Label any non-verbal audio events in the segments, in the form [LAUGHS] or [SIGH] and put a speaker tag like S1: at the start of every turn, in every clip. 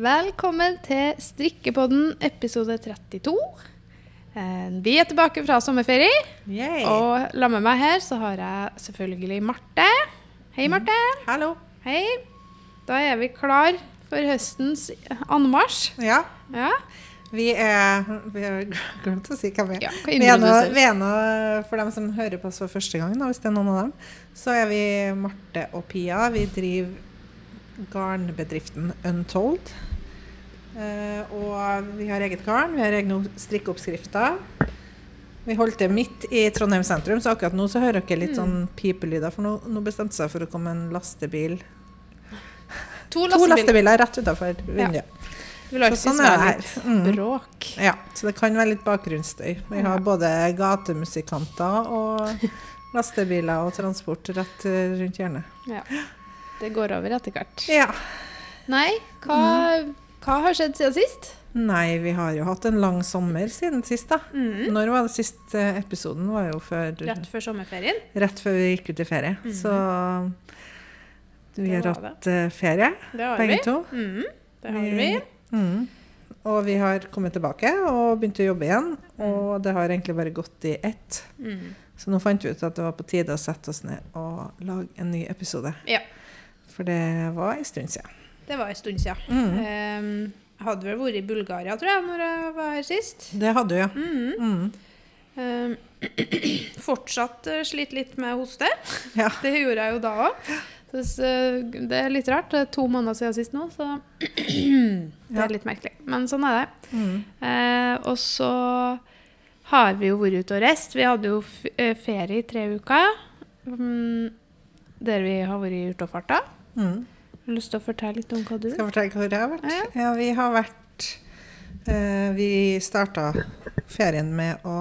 S1: Velkommen til Strikkepodden episode 32. Eh, Vi er tilbake fra sommerferie,
S2: Yay.
S1: og la med meg her så har jeg selvfølgelig Marte. Hei, Marte.
S2: Hallo.
S1: Hei. Da er vi klar for høstens anmarsj.
S2: Ja,
S1: Ja.
S2: vi er Vi har glemt å si hva vi er.
S1: Ja,
S2: vi, er nå, vi er nå, for dem som hører på oss for første gang, da, hvis det er noen av dem, så er vi Marte og Pia. Vi driver garnbedriften Untold. Eh, og vi har eget garn, vi har egne strikkeoppskrifter. Vi holdt det midt i Trondheim sentrum, så akkurat nå så hører dere litt sånn pipelyder. For nå, nå bestemte seg for å komme en lastebil.
S1: To
S2: To
S1: lastebiler.
S2: lastebiler rett utafor vinduet.
S1: Vi lar
S2: Så sånn er det her. Mm.
S1: bråk.
S2: Ja, så det kan være litt bakgrunnsstøy. Vi har både gatemusikanter og lastebiler og transport rett eh, rundt hjørnet.
S1: Ja. Det går over etter hvert.
S2: Ja.
S1: Nei, hva, hva har skjedd siden sist?
S2: Nei, vi har jo hatt en lang sommer siden sist, da.
S1: Mm.
S2: Når var det siste episoden? var jo før,
S1: Rett før sommerferien.
S2: rett før vi gikk ut i ferie. Så vi har hatt eh, ferie, begge
S1: vi.
S2: to.
S1: Mm. Det har vi.
S2: Mm. Og vi har kommet tilbake og begynt å jobbe igjen. Og det har egentlig bare gått i ett.
S1: Mm.
S2: Så nå fant vi ut at det var på tide å sette oss ned og lage en ny episode.
S1: Ja.
S2: For det var en stund siden.
S1: Det var en stund siden.
S2: Mm.
S1: Um, hadde vel vært i Bulgaria, tror jeg, når jeg var her sist.
S2: Det hadde du, ja. Mm.
S1: Um, [CLEARS THROAT] fortsatt slitt sliter litt med hoste.
S2: Ja. [LAUGHS]
S1: Det gjorde jeg jo da òg. det er litt rart. Det er to måneder siden sist nå, så [CLEARS THROAT] det er litt merkelig. Men sånn er det.
S2: Mm.
S1: Eh, og så har vi jo vært ute og reist. Vi hadde jo eh, ferie i tre uker. Mm, der vi har vært ute og farta.
S2: Mm.
S1: Har du lyst til å fortelle litt om hva du
S2: Skal jeg fortelle hvor jeg har vært?
S1: Ja.
S2: Ja, vi har vært eh, Vi starta ferien med å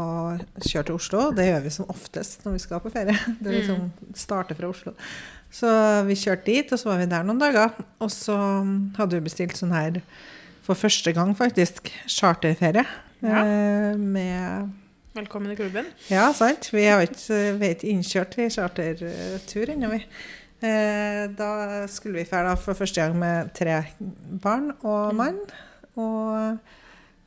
S2: kjøre til Oslo. Det gjør vi som oftest når vi skal på ferie. [LAUGHS] Det liksom starte fra Oslo. Så vi kjørte dit, og så var vi der noen dager. Og så hadde vi bestilt sånn her, for første gang faktisk, charterferie.
S1: Ja.
S2: Eh, med
S1: Velkommen i klubben.
S2: Ja, sant. Vi har ikke, vi er innkjørt i chartertur ennå, vi. Eh, da skulle vi dra for første gang med tre barn og mann. Og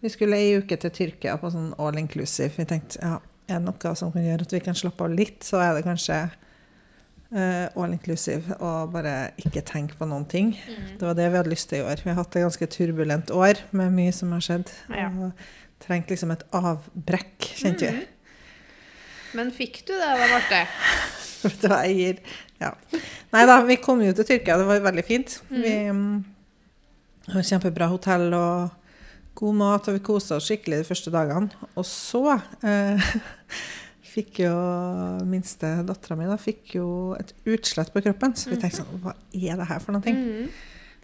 S2: vi skulle ei uke til Tyrkia på sånn all inclusive. Vi tenkte ja, er det noe som kan gjøre at vi kan slappe av litt, så er det kanskje eh, all inclusive og bare ikke tenke på noen ting. Det var det vi hadde lyst til i år. Vi har hatt et ganske turbulent år med mye som har skjedd.
S1: Ja.
S2: Og trengte liksom et avbrekk, kjente vi.
S1: Men fikk du det da, Marte? [LAUGHS]
S2: Vet du hva jeg gir? Ja. Nei da, vi kom jo til Tyrkia. Det var veldig fint. Vi mm, har kjempebra hotell og god mat, og vi kosa oss skikkelig de første dagene. Og så eh, [LAUGHS] fikk jo minste dattera mi da, fikk jo et utslett på kroppen. Så vi tenkte sånn Hva er det her for noe?
S1: Mm.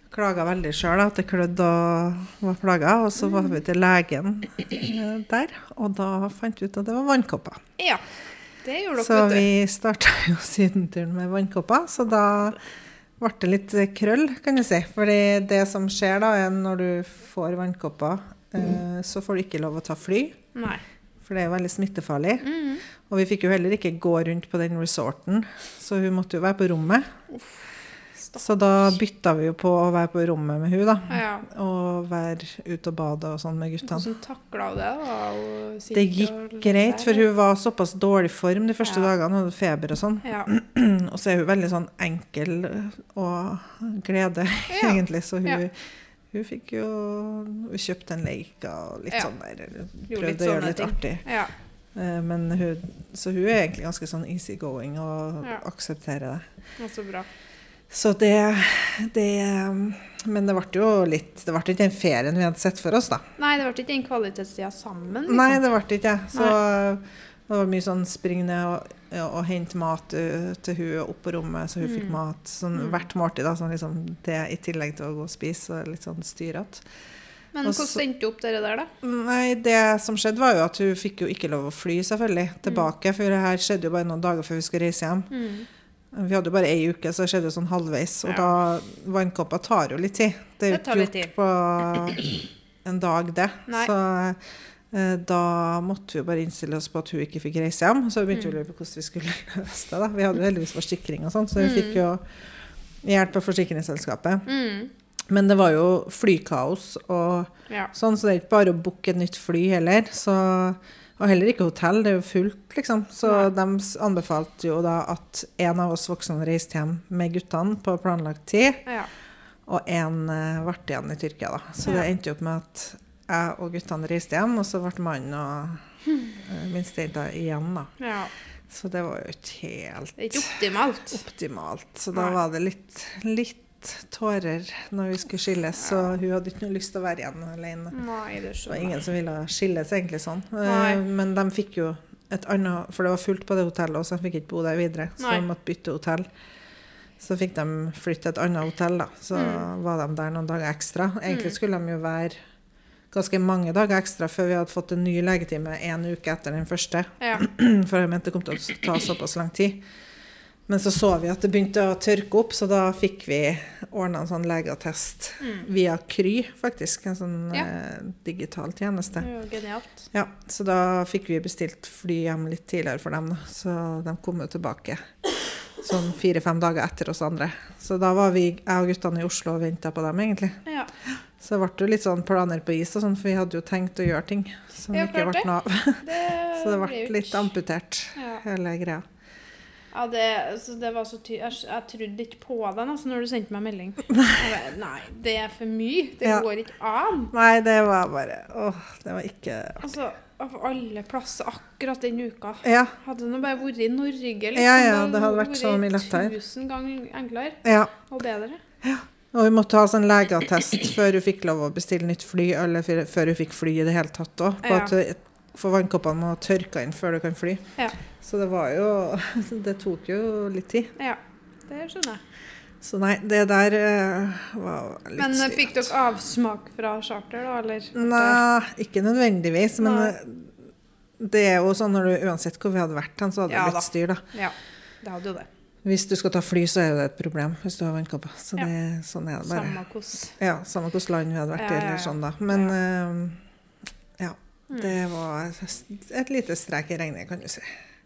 S2: Klaga veldig sjøl at det klødde og var plaga. Og så var vi til legen eh, der, og da fant vi ut at det var vannkopper.
S1: Ja.
S2: Så vi starta jo sydenturen med vannkopper, så da ble det litt krøll, kan du si. Fordi det som skjer da, er når du får vannkopper, eh, så får du ikke lov å ta fly.
S1: Nei.
S2: For det er jo veldig smittefarlig.
S1: Mm.
S2: Og vi fikk jo heller ikke gå rundt på den resorten, så hun måtte jo være på rommet. Så da bytta vi jo på å være på rommet med hun da.
S1: Ja.
S2: Og være ute og bade og sånn med guttene.
S1: Hvordan takla hun det? da?
S2: Det gikk greit, for hun var såpass dårlig form de første
S1: Ja.
S2: dagene. Hadde feber og sånn.
S1: Ja. [CLEARS THROAT]
S2: Og så er hun veldig sånn enkel og glede, [LAUGHS] egentlig. Så hun, hun fikk jo Hun kjøpte en leik og litt
S1: Ja.
S2: sånn der. Prøvde å gjøre det litt
S1: ting.
S2: artig.
S1: ja.
S2: Eh, Men hun, så hun er egentlig ganske sånn easygoing og
S1: Ja.
S2: aksepterer det.
S1: Og så bra.
S2: Så det, det Men det ble jo litt Det ble ikke den ferien vi hadde sett for oss, da.
S1: Nei, det ble ikke den kvalitetstida sammen. Liksom.
S2: Nei, det ble ikke det. Så det var mye sånn spring ned og, og hente mat uh, til hun opp på rommet, så hun
S1: Mm.
S2: fikk mat sånn hvert måltid. da, sånn liksom det I tillegg til å gå og spise, og litt sånn styrete.
S1: Men
S2: Også,
S1: hvordan endte opp dere der, da?
S2: Nei, det som skjedde, var jo at hun fikk jo ikke lov å fly,
S1: Mm.
S2: selvfølgelig, tilbake. For det her skjedde jo bare noen dager før vi skulle reise hjem.
S1: Mm.
S2: Vi hadde jo bare ei uke, så det skjedde jo sånn halvveis. Og
S1: Ja.
S2: da Vannkopper tar jo litt tid. Det er jo ikke gjort
S1: tid.
S2: på en dag, det.
S1: Nei.
S2: Så eh, da måtte vi jo bare innstille oss på at hun ikke fikk reise hjem. Så vi begynte vi
S1: Mm.
S2: å lure på hvordan vi skulle [LAUGHS] løse det. da. Vi hadde jo heldigvis forsikring og sånn, så vi
S1: Mm.
S2: fikk jo hjelp av forsikringsselskapet.
S1: Mm.
S2: Men det var jo flykaos og
S1: Ja.
S2: sånn, så det er ikke bare å booke et nytt fly heller. Så, og heller ikke hotell, det er jo fullt, liksom. Så de s- anbefalte jo da at en av oss voksne reiste hjem med guttene på planlagt tid,
S1: ja.
S2: og en uh, ble igjen i Tyrkia, da. Så det endte opp med at jeg og guttene reiste hjem, og så ble mannen og [LAUGHS] uh, minstejenta igjen, da.
S1: ja.
S2: Så det var jo ikke helt
S1: ikke optimalt.
S2: optimalt. Så da
S1: Nei.
S2: var det litt, litt tårer når vi skulle skilles, så hun hadde ikke noe lyst til å være igjen alene.
S1: Nei, det
S2: Det var ingen som ville skilles egentlig sånn.
S1: Nei.
S2: Eh, Men de fikk jo et annet For det var fullt på det hotellet, så de fikk ikke bo der videre. Så
S1: Nei.
S2: de måtte bytte hotell. Så fikk de flytte til et annet hotell, da. Så
S1: Mm.
S2: var de der noen dager ekstra. Egentlig skulle de jo være ganske mange dager ekstra før vi hadde fått en ny legetime en uke etter den første.
S1: Ja. [CLEARS THROAT]
S2: For jeg mente det kom til å ta såpass lang tid. Men så så vi at det begynte å tørke opp, så da fikk vi ordna en sånn legeattest
S1: Mm.
S2: via Kry, faktisk. En sånn
S1: Ja.
S2: eh, digital tjeneste.
S1: Det var genialt.
S2: Ja, så da fikk vi bestilt fly hjem litt tidligere for dem, da. Så de kom jo tilbake sånn fire-fem dager etter oss andre. Så da var vi, jeg og guttene i Oslo og venta på dem, egentlig.
S1: Ja.
S2: Så det ble jo litt sånn planer på is og sånn, for vi hadde jo tenkt å gjøre ting som
S1: Ja,
S2: ikke ble noe av. [LAUGHS] Så det ble litt amputert, hele greia.
S1: Ja, det, altså, det var så ty jeg, jeg trodde ikke på deg altså, når du sendte meg melding. [LAUGHS] Bare, Nei, det er for mye. Det
S2: Ja.
S1: går ikke an.
S2: Nei, det var bare Åh, det var ikke
S1: Altså, Av alle plasser akkurat den uka.
S2: Ja.
S1: Hadde nå bare vært i Norge, liksom.
S2: Ja, ja, det hadde vært så mye lettere.
S1: Tusen ganger enklere
S2: ja.
S1: og bedre. Ja.
S2: Og vi måtte ha sånn legeattest før hun fikk lov å bestille nytt fly, eller før hun fikk fly i det hele tatt òg.
S1: Ja.
S2: For vannkoppene må tørke inn før du kan fly.
S1: Ja.
S2: Så det var jo [LAUGHS] Det tok jo litt tid.
S1: Ja, det skjønner jeg.
S2: Så nei, det der uh, var litt
S1: styrt. Men
S2: styrt.
S1: fikk dere avsmak fra charter, da, eller?
S2: Nei, ikke nødvendigvis. Men
S1: Nei.
S2: eh, det er jo sånn når du uansett hvor vi hadde vært hen, så hadde det
S1: Ja da.
S2: blitt styr, da.
S1: Ja, det hadde jo det.
S2: Hvis du skal ta fly, så er det et problem hvis du har vannkopper. Så
S1: Ja.
S2: det, sånn er det bare.
S1: Samme hvordan.
S2: Ja, land vi hadde vært i,
S1: ja,
S2: eller sånn, da. Men uh, ja.
S1: Mm.
S2: Det var et lite strek i regnet, kan du si.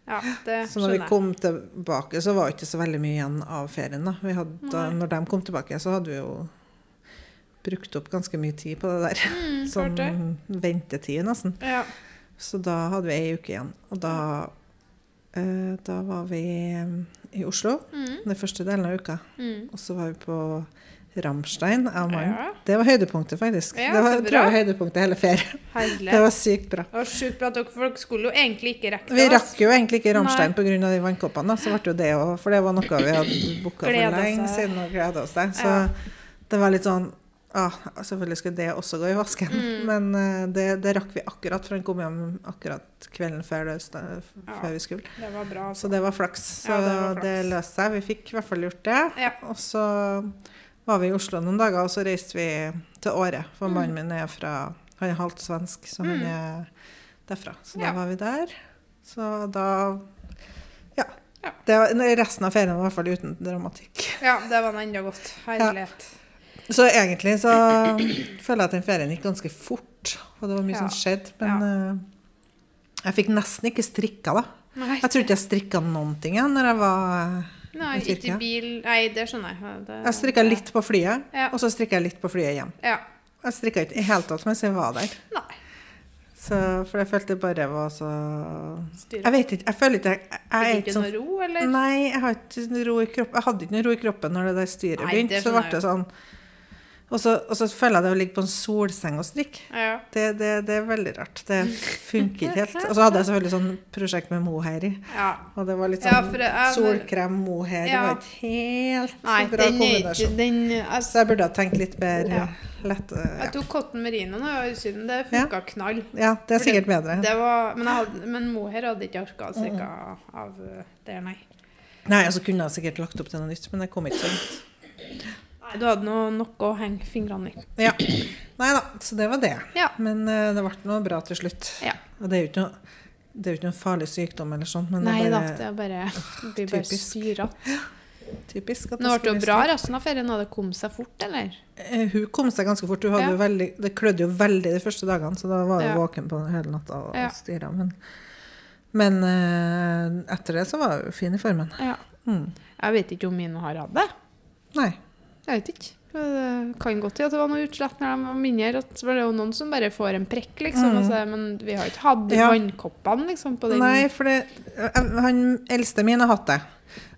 S1: Ja, det
S2: Så når vi kom tilbake, så var det ikke så veldig mye igjen av ferien. da. Vi hadde, når de kom tilbake, så hadde vi jo brukt opp ganske mye tid på det der.
S1: Mm,
S2: Sånn ventetid, nesten.
S1: Ja.
S2: Så da hadde vi ei uke igjen. Og da, eh, da var vi i Oslo
S1: Mm,
S2: den første delen av uka.
S1: mm.
S2: Og så var vi på Ramstein. av mannen.
S1: ja.
S2: Det var høydepunktet, faktisk.
S1: Ja,
S2: det var
S1: så
S2: tror
S1: bra.
S2: jeg, høydepunktet hele ferien. Det var sykt bra.
S1: Det var sykt bra at dere, folk skulle jo egentlig ikke rekke
S2: Vi
S1: det.
S2: rakk jo egentlig ikke Ramstein pga. de vannkoppene, så ble jo det òg For det var noe vi hadde booka for lenge siden og gleda oss til. Så
S1: Ja.
S2: det var litt sånn ah, Selvfølgelig skulle det også gå i vasken,
S1: Mm.
S2: men uh, det, det rakk vi akkurat, for han kom hjem akkurat kvelden før, det, før vi skulle.
S1: Det var bra.
S2: Så det var flaks. Så
S1: det
S2: det,
S1: var flaks.
S2: løste seg. Vi fikk i hvert fall gjort det.
S1: Ja.
S2: Og så var vi i Oslo noen dager, og så reiste vi til Åre. For
S1: Mm.
S2: mannen min er fra Han er halvt svensk, så han
S1: Mm.
S2: er derfra. Så da var vi der. Så da Ja.
S1: Ja.
S2: Det var, resten av ferien var i hvert fall uten dramatikk.
S1: Ja, det var enda godt. Herlighet.
S2: Så egentlig så føler jeg at den ferien gikk ganske fort, og det var mye
S1: Ja.
S2: som skjedde. Men eh, jeg fikk nesten ikke strikka, da. Jeg tror ikke jeg strikka noen ting jeg, når jeg var
S1: nei, ikke bil Nei, det skjønner jeg. Det,
S2: Jeg strikka litt på flyet,
S1: Ja.
S2: og så strikka jeg litt på flyet hjem.
S1: Ja.
S2: Jeg strikka ikke i hele tatt mens jeg var der.
S1: Nei.
S2: Så, for jeg følte bare var så. Jeg vet ikke. Jeg føler ikke Jeg, jeg er ikke sånn
S1: noe ro, eller?
S2: Nei, jeg har ikke ro i kroppen. Jeg hadde ikke noe ro i kroppen når det der styret begynte. Så ble det sånn og så, og så føler jeg det å ligge på en solseng og strikke.
S1: Ja.
S2: Det, det, det er veldig rart. Det funker ikke helt. Og så hadde jeg selvfølgelig sånn prosjekt med mohair i.
S1: ja.
S2: Og det var litt
S1: Ja,
S2: sånn
S1: for jeg-
S2: solkrem, mohair. Det
S1: Ja.
S2: var ikke helt
S1: Nei,
S2: bra
S1: den
S2: kombinasjon.
S1: den
S2: Så
S1: altså,
S2: jeg burde ha tenkt litt
S1: Ja.
S2: lett. eh,
S1: Jeg tok cotton merino nå i Syden. Det funka knall.
S2: Ja, det er
S1: det-
S2: sikkert bedre.
S1: Det var, men, jeg hadde, men mohair hadde ikke orka å strikke av uh, der, nei.
S2: Nei, altså kunne jeg sikkert lagt opp til noe nytt, men jeg kom ikke så langt.
S1: Du hadde noe, nok å henge fingrene i.
S2: Ja. Nei da, så det var det.
S1: Ja.
S2: Men uh, det ble noe bra til slutt.
S1: Ja.
S2: Og det er jo ikke noe, det er jo ikke noen farlig sykdom eller sånt, men
S1: Nei
S2: det
S1: da,
S2: er bare
S1: det er bare, det blir bare syrete.
S2: typisk. At
S1: Nå ble det bra resten av ferien, Hadde det kom seg fort, eller?
S2: Eh, Hun kom seg ganske fort.
S1: Ja.
S2: jo veldig, det klødde jo veldig de første dagene, så da var hun
S1: Ja.
S2: våken på hele natta og
S1: Ja.
S2: styra. Men, men eh, etter det så var hun fin i formen.
S1: Ja.
S2: Mm.
S1: Jeg vet ikke om min har hatt det.
S2: Nei.
S1: Jeg vet ikke. Det kan godt hende at det var noe utslett når de var mindre. At det jo noen som bare får en prekk, liksom.
S2: Mm.
S1: Altså, men vi har ikke hatt
S2: Ja.
S1: vannkoppene, liksom, på den.
S2: Nei, for det, han eldste min har hatt det.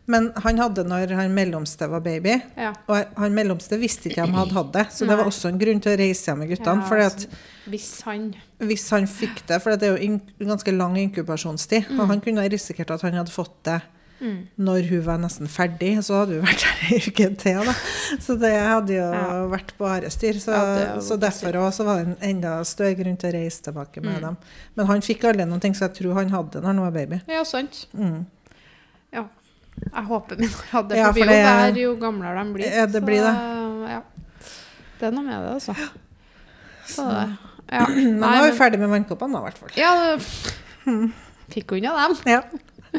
S2: Men han hadde når han mellomste var baby.
S1: Ja.
S2: Og han mellomste visste ikke om han hadde hatt det. Så det var også en grunn til å reise hjem med guttene.
S1: Ja, altså, Hvis han
S2: hvis han fikk det For det er jo in ganske lang inkubasjonstid. Og han kunne risikert at han hadde fått det
S1: mm.
S2: når hun var nesten ferdig. Så hadde hun vært der i uken til. Da. Så det hadde jo
S1: Ja.
S2: vært bare styr. Så,
S1: Ja,
S2: så derfor også var det en enda større grunn til å reise tilbake med dem. Men han fikk aldri noen ting, så jeg tror han hadde det når han var baby.
S1: Ja, sant.
S2: Mm.
S1: Ja. Jeg håper min hadde det,
S2: Ja,
S1: for
S2: for
S1: jo
S2: det-
S1: verre jo gamlere de blir.
S2: Ja, det blir det.
S1: Ja. Det er noe med det, altså. Så, ja. [CLEARS THROAT]
S2: Men nå er vi ferdig med vannkoppene, da, i hvert fall.
S1: ja, fikk unna dem.
S2: Ja,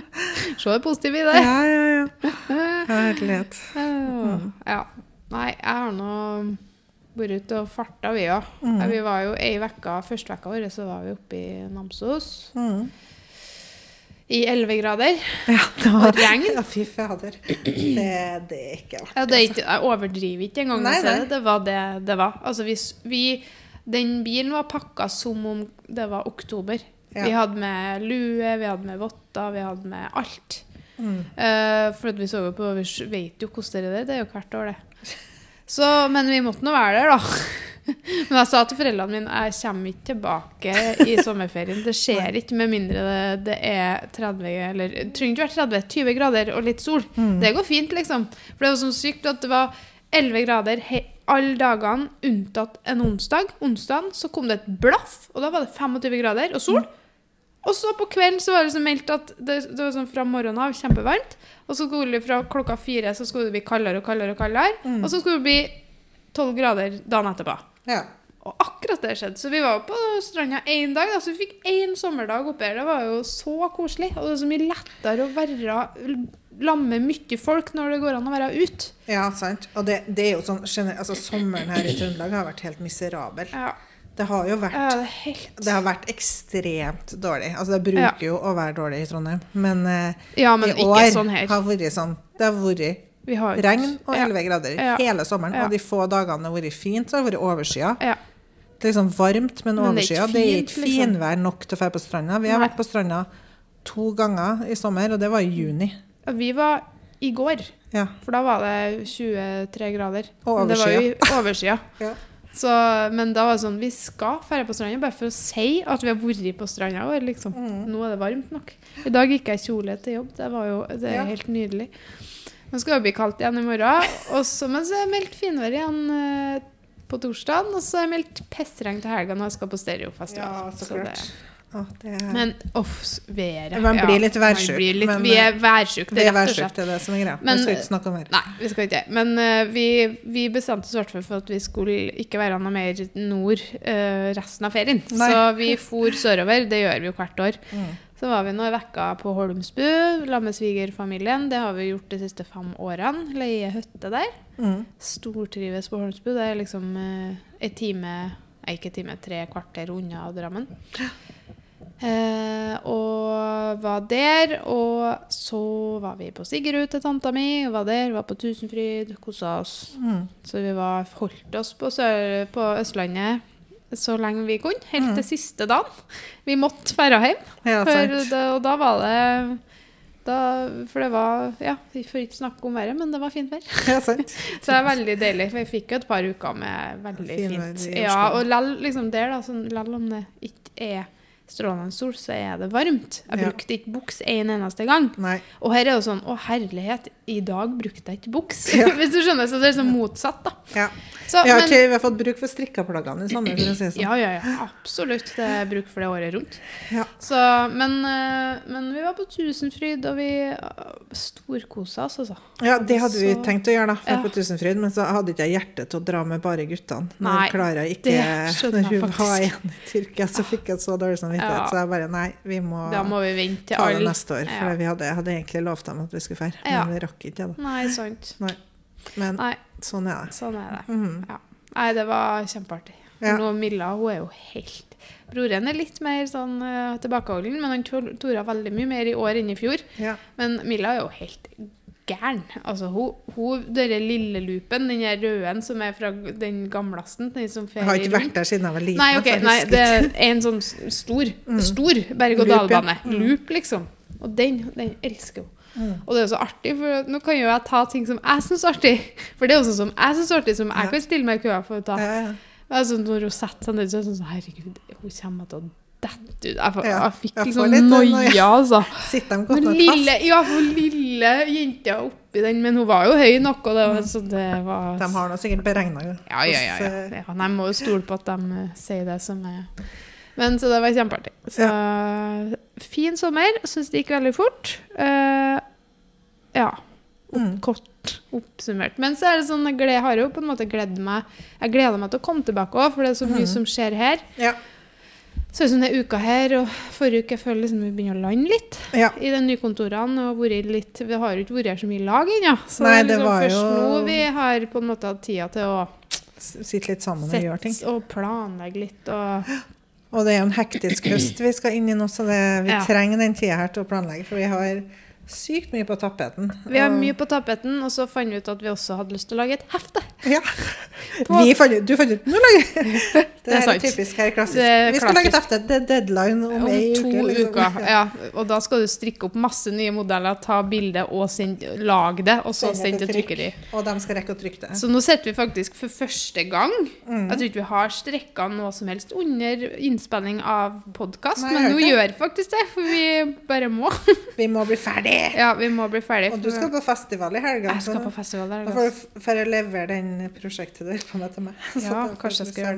S2: [LAUGHS]
S1: Se det positive i det.
S2: ja, ja. ja. Herlighet.
S1: Øh, [LAUGHS] Ja. Nei, jeg har nå vært ute og farta, vi òg.
S2: Mm.
S1: Vi var jo ei uke, første vekka vår så var vi oppe i Namsos
S2: Mm.
S1: i 11 grader.
S2: Ja, det
S1: Og regn.
S2: Ja, fy fader. Det, det er ikke artig.
S1: Ja, det er ikke, jeg overdriver ikke engang.
S2: Nei, nei.
S1: Det. det var det det var. Altså, hvis vi, den bilen var pakka som om det var oktober.
S2: Ja.
S1: Vi hadde med lue, vi hadde med votter, vi hadde med alt.
S2: Mm.
S1: Uh, for vi så jo på, vi vet jo hvordan det er. Det er jo hvert år, det. Så, men vi måtte nå være der, da. [LAUGHS] Men jeg sa til foreldrene mine jeg kommer ikke tilbake i sommerferien. Det skjer ikke med mindre det, det er 30 eller det trenger ikke være 30, 20 grader og litt sol.
S2: Mm.
S1: Det går fint, liksom. For det var sånn sykt at det var 11 grader alle dagene unntatt en onsdag. Onsdagen så kom det et blaff, og da var det 25 grader og sol. Og så på kvelden så var det liksom meldt at det, det var sånn fra morgenen av kjempevarmt. Og så skulle det fra klokka fire så skulle det bli kaldere og kaldere. Og kaldere.
S2: Mm.
S1: Og så skulle det bli 12 grader dagen etterpå.
S2: Ja.
S1: Og akkurat det skjedde. Så vi var på stranda én dag, da, så vi fikk én sommerdag oppe her. Det var jo så koselig. Og det er så mye lettere å være lamme mye folk når det går an å være ute.
S2: ja, sant. Og det, det er jo sånn altså, Sommeren her i Trøndelag har vært helt miserabel.
S1: Ja,
S2: Det har jo vært
S1: ja det helt
S2: Det har vært ekstremt dårlig. Altså, det bruker jo å være dårlig i Trondheim, men eh,
S1: Ja, men
S2: i
S1: ikke
S2: år
S1: sånn
S2: har vært sånn Det har vært
S1: har
S2: regn og
S1: Ja.
S2: 11 grader
S1: Ja.
S2: hele sommeren.
S1: Ja.
S2: Og de få dagene det har vært fint, så har det vært overskya.
S1: Ja.
S2: Det er liksom varmt, men
S1: overskya. det er ikke
S2: overskya.
S1: Liksom.
S2: finvær nok til å dra på stranda. Vi har
S1: Nei.
S2: vært på stranda to ganger i sommer, og det var i juni.
S1: Vi var i går,
S2: Ja.
S1: for da var det 23 grader.
S2: Og
S1: Men det var jo overskya. [LAUGHS] Så, men da var det sånn Vi skal dra på stranda bare for å si at vi har vært på stranda. Og liksom,
S2: Mm.
S1: Nå er det varmt nok. I dag gikk jeg i kjole til jobb. Det var jo det er
S2: Ja.
S1: helt nydelig. Nå skal det bli kaldt igjen i morgen. Og så, men så er det meldt finvær igjen eh, på torsdag. Og så er det meldt pissregn til helga når jeg skal på stereofestival.
S2: Ja, så
S1: det-
S2: det er,
S1: Men uff, været.
S2: Man blir litt værsjuk,
S1: blir litt-
S2: men,
S1: Vi er værsjuke,
S2: vi
S1: det rett og
S2: værsjukt,
S1: slett.
S2: det er det som er greia.
S1: Men-
S2: Vi skal ikke snakke om mer.
S1: Nei, vi skal ikke. Men uh, vi, vi bestemte oss i hvert fall for at vi skulle ikke være noe mer nord uh, resten av ferien.
S2: Nei.
S1: Så vi for sørover. Det gjør vi jo hvert år.
S2: Mm.
S1: Så var vi noen vekka på Holmsbu sammen med svigerfamilien. Det har vi gjort de siste fem årene. Leie hytte der.
S2: Mm.
S1: Stortrives på Holmsbu. Det er liksom uh, en time Nei, ikke en time, tre kvarter unna Drammen. Eh, og var der. Og så var vi på Sigrud til tanta mi. Og var der, var på Tusenfryd, kosa oss.
S2: Mm.
S1: Så vi var, holdt oss på, sør, på Østlandet så lenge vi kunne. Helt til siste dagen. Vi måtte dra hjem.
S2: Ja,
S1: For da, og da var det da, For det var Ja, vi får ikke snakke om været, men det var fint vær.
S2: Ja, sant. [LAUGHS]
S1: Så det er veldig deilig. For jeg fikk jo et par uker med veldig fint. Ja, og lell, liksom der, da, sånn, lell om det ikke er strålende sol, så er det varmt. Jeg
S2: Ja.
S1: brukte ikke buks en eneste gang.
S2: Nei.
S1: Og her er det sånn Å, herlighet, i dag brukte jeg ikke buks.
S2: Ja. [LAUGHS]
S1: Hvis du skjønner. Så det er sånn motsatt, da.
S2: Ja.
S1: Så,
S2: Vi har,
S1: men,
S2: til, vi har fått bruk for strikkeplaggene i sommer, for å si det sånn.
S1: ja, ja, ja. Absolutt. Det er bruk for det året rundt.
S2: Ja.
S1: Så, men, eh, men vi var på Tusenfryd, og vi uh, storkosa oss, altså.
S2: Ja, det hadde vi tenkt å gjøre, da, for på Tusenfryd, men så hadde ikke jeg hjerte til å dra med bare guttene. Når
S1: Nei,
S2: Klara ikke [LAUGHS] Når
S1: jeg
S2: hun var igjen i Tyrkia, så fikk jeg så dårlig samvittighet.
S1: Ja.
S2: Så jeg bare Nei, vi må,
S1: Da må vi vente til
S2: ta det neste år. For
S1: Ja.
S2: vi hadde, jeg hadde egentlig lovt dem at vi skulle dra,
S1: Ja.
S2: men vi rakk ikke det.
S1: Nei, sant.
S2: Men
S1: Nei,
S2: sånn er det.
S1: sånn er det.
S2: Mhm.
S1: Nei, det var kjempeartig.
S2: Ja.
S1: Nå, Milla hun er jo helt Broren er litt mer sånn uh, tilbakeholden, men han tor- tora veldig mye mer i år enn i fjor.
S2: Ja.
S1: Men Milla er jo helt gæren. Altså, hun, hun denne lille loopen, den røde som er fra den gamlasten den som
S2: Jeg har ikke
S1: rundt.
S2: vært der siden jeg var liten.
S1: Nei,
S2: okay,
S1: nei, det er en sånn stor, stor berg-og-dal-bane.
S2: Mm.
S1: Loop, liksom. Og den, den elsker hun.
S2: Mm.
S1: Og det er så artig, for nå kan jo jeg ta ting som jeg syns er artig. For det er jo sånn som jeg syns er artig, som jeg
S2: Ja.
S1: kan stille meg i køa for å ta.
S2: Ja.
S1: Altså, når hun setter seg ned, så er det sånn, Herregud, hun kommer til å dette ut. Jeg, jeg,
S2: jeg fikk
S1: liksom noia, altså. [LAUGHS]
S2: Sitter de godt nok fast?
S1: ja, for lille jenta oppi den, men hun var jo høy nok, det så det var
S2: Mm. De har nå sikkert beregna
S1: ja, ja, ja, ja. ja. Nei, må jo stole på at de uh, sier det som er Men så det var kjempeartig. Så fin sommer. Syns det gikk veldig fort. Uh, ja.
S2: Mm.
S1: Kort oppsummert. Men så er det sånn, jeg har jo på en måte gledd meg Jeg gleder meg til å komme tilbake òg, for det er så mye
S2: mm.
S1: som skjer her.
S2: Ja.
S1: Så er sånn denne uka her, og forrige uke jeg føler liksom vi begynner å lande litt
S2: ja.
S1: i de nye kontorene. og litt, Vi har jo ikke vært her så mye i lag ennå. Så
S2: Nei,
S1: det
S2: det
S1: er liksom først
S2: jo-
S1: nå vi har på en måte hatt tida til å
S2: Sitte litt sammen og gjøre ting.
S1: og planlegge litt. Og,
S2: Og det er jo en hektisk høst vi skal inn i nå, så det, vi
S1: Ja.
S2: trenger den tida her til å planlegge. For vi har sykt mye på tapeten.
S1: vi har mye på tapeten, og så fant vi ut at vi også hadde lyst til å lage et hefte.
S2: Ja. [LAUGHS] Vi fant, du fant ut Nå lager [LAUGHS] Det,
S1: er
S2: er
S1: sant.
S2: typisk her klassisk.
S1: Det
S2: Vi skal lage et hefte. Det er deadline om,
S1: Om
S2: ei
S1: to
S2: uke. liksom.
S1: uker. Ja. Og da skal du strikke opp masse nye modeller, ta bilde og send, lage det, og så
S2: Sende til
S1: trykkeri.
S2: Og de skal rekke å trykke det.
S1: Så nå sitter vi faktisk for første gang
S2: Mm.
S1: Jeg tror ikke vi har strekka noe som helst under innspilling av podkast, men nå gjør faktisk det, for vi bare må.
S2: Vi må bli ferdig!
S1: Ja, vi må bli ferdig.
S2: Og du skal på festival i helga.
S1: Jeg skal på festival der.
S2: Da får du f- levere den prosjektet du holder på med til meg. [LAUGHS] Så
S1: Ja,
S2: da
S1: kanskje jeg skal gjøre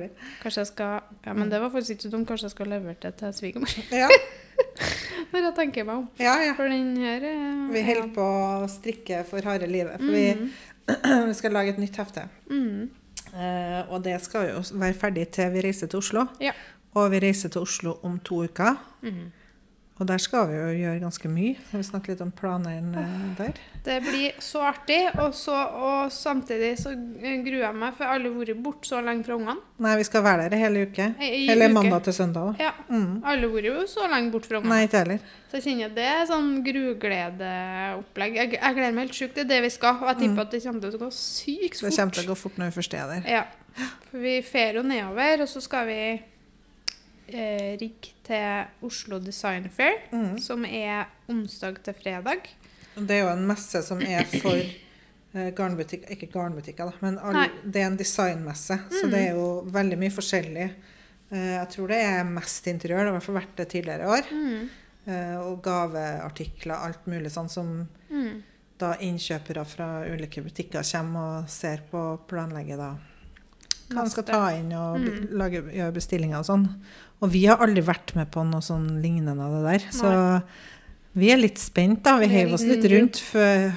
S1: det. Kanskje jeg skal Ja, men det var faktisk ikke så dumt. Kanskje jeg skal levere det til svigermor.
S2: Ja, [LAUGHS]
S1: Når jeg tenker meg om.
S2: ja. ja.
S1: For den her ja.
S2: Vi holder på å strikke for harde livet. For vi, [CLEARS THROAT] vi skal lage et nytt hefte.
S1: Mm.
S2: Uh, og det skal jo være ferdig til vi reiser til Oslo.
S1: Ja.
S2: Og vi reiser til Oslo om to uker.
S1: Mm.
S2: Og der skal vi jo gjøre ganske mye. Skal vi snakke litt om planene eh, der?
S1: Det blir så artig, og, så, og samtidig så gruer jeg meg, for jeg har aldri vært borte så lenge fra ungene.
S2: Nei, vi skal være der hele uke. Eller mandag til søndag òg.
S1: Ja.
S2: Mm.
S1: Alle har vært jo så lenge bort fra ungene.
S2: Nei, ikke heller.
S1: Så jeg kjenner det er sånn grugledeopplegg. Jeg, jeg gleder meg helt sjukt. Det er det vi skal. Og jeg tipper at det kommer til å gå sykt
S2: fort. Det kommer til å gå fort når vi først er der.
S1: Ja. For vi fer jo nedover, og så skal vi eh, rigg til Oslo Design Fair,
S2: Mm.
S1: som er onsdag til fredag.
S2: Det er jo en messe som er for eh, garnbutikk, ikke garnbutikker, da, men all, det er en designmesse. Så
S1: Mm.
S2: det er jo veldig mye forskjellig. Eh, jeg tror det er mest interiør, det har i hvert fall vært det tidligere i år.
S1: Mm.
S2: Eh, og gaveartikler, alt mulig sånn som
S1: Mm.
S2: da innkjøpere fra ulike butikker kommer og ser på og planlegger da hva de skal ta inn og
S1: Mm.
S2: lage, gjøre bestillinger og sånn. Og vi har aldri vært med på noe sånn lignende av det der. Så vi er litt spent, da. Vi
S1: Vi
S2: heiv oss
S1: litt
S2: rundt før,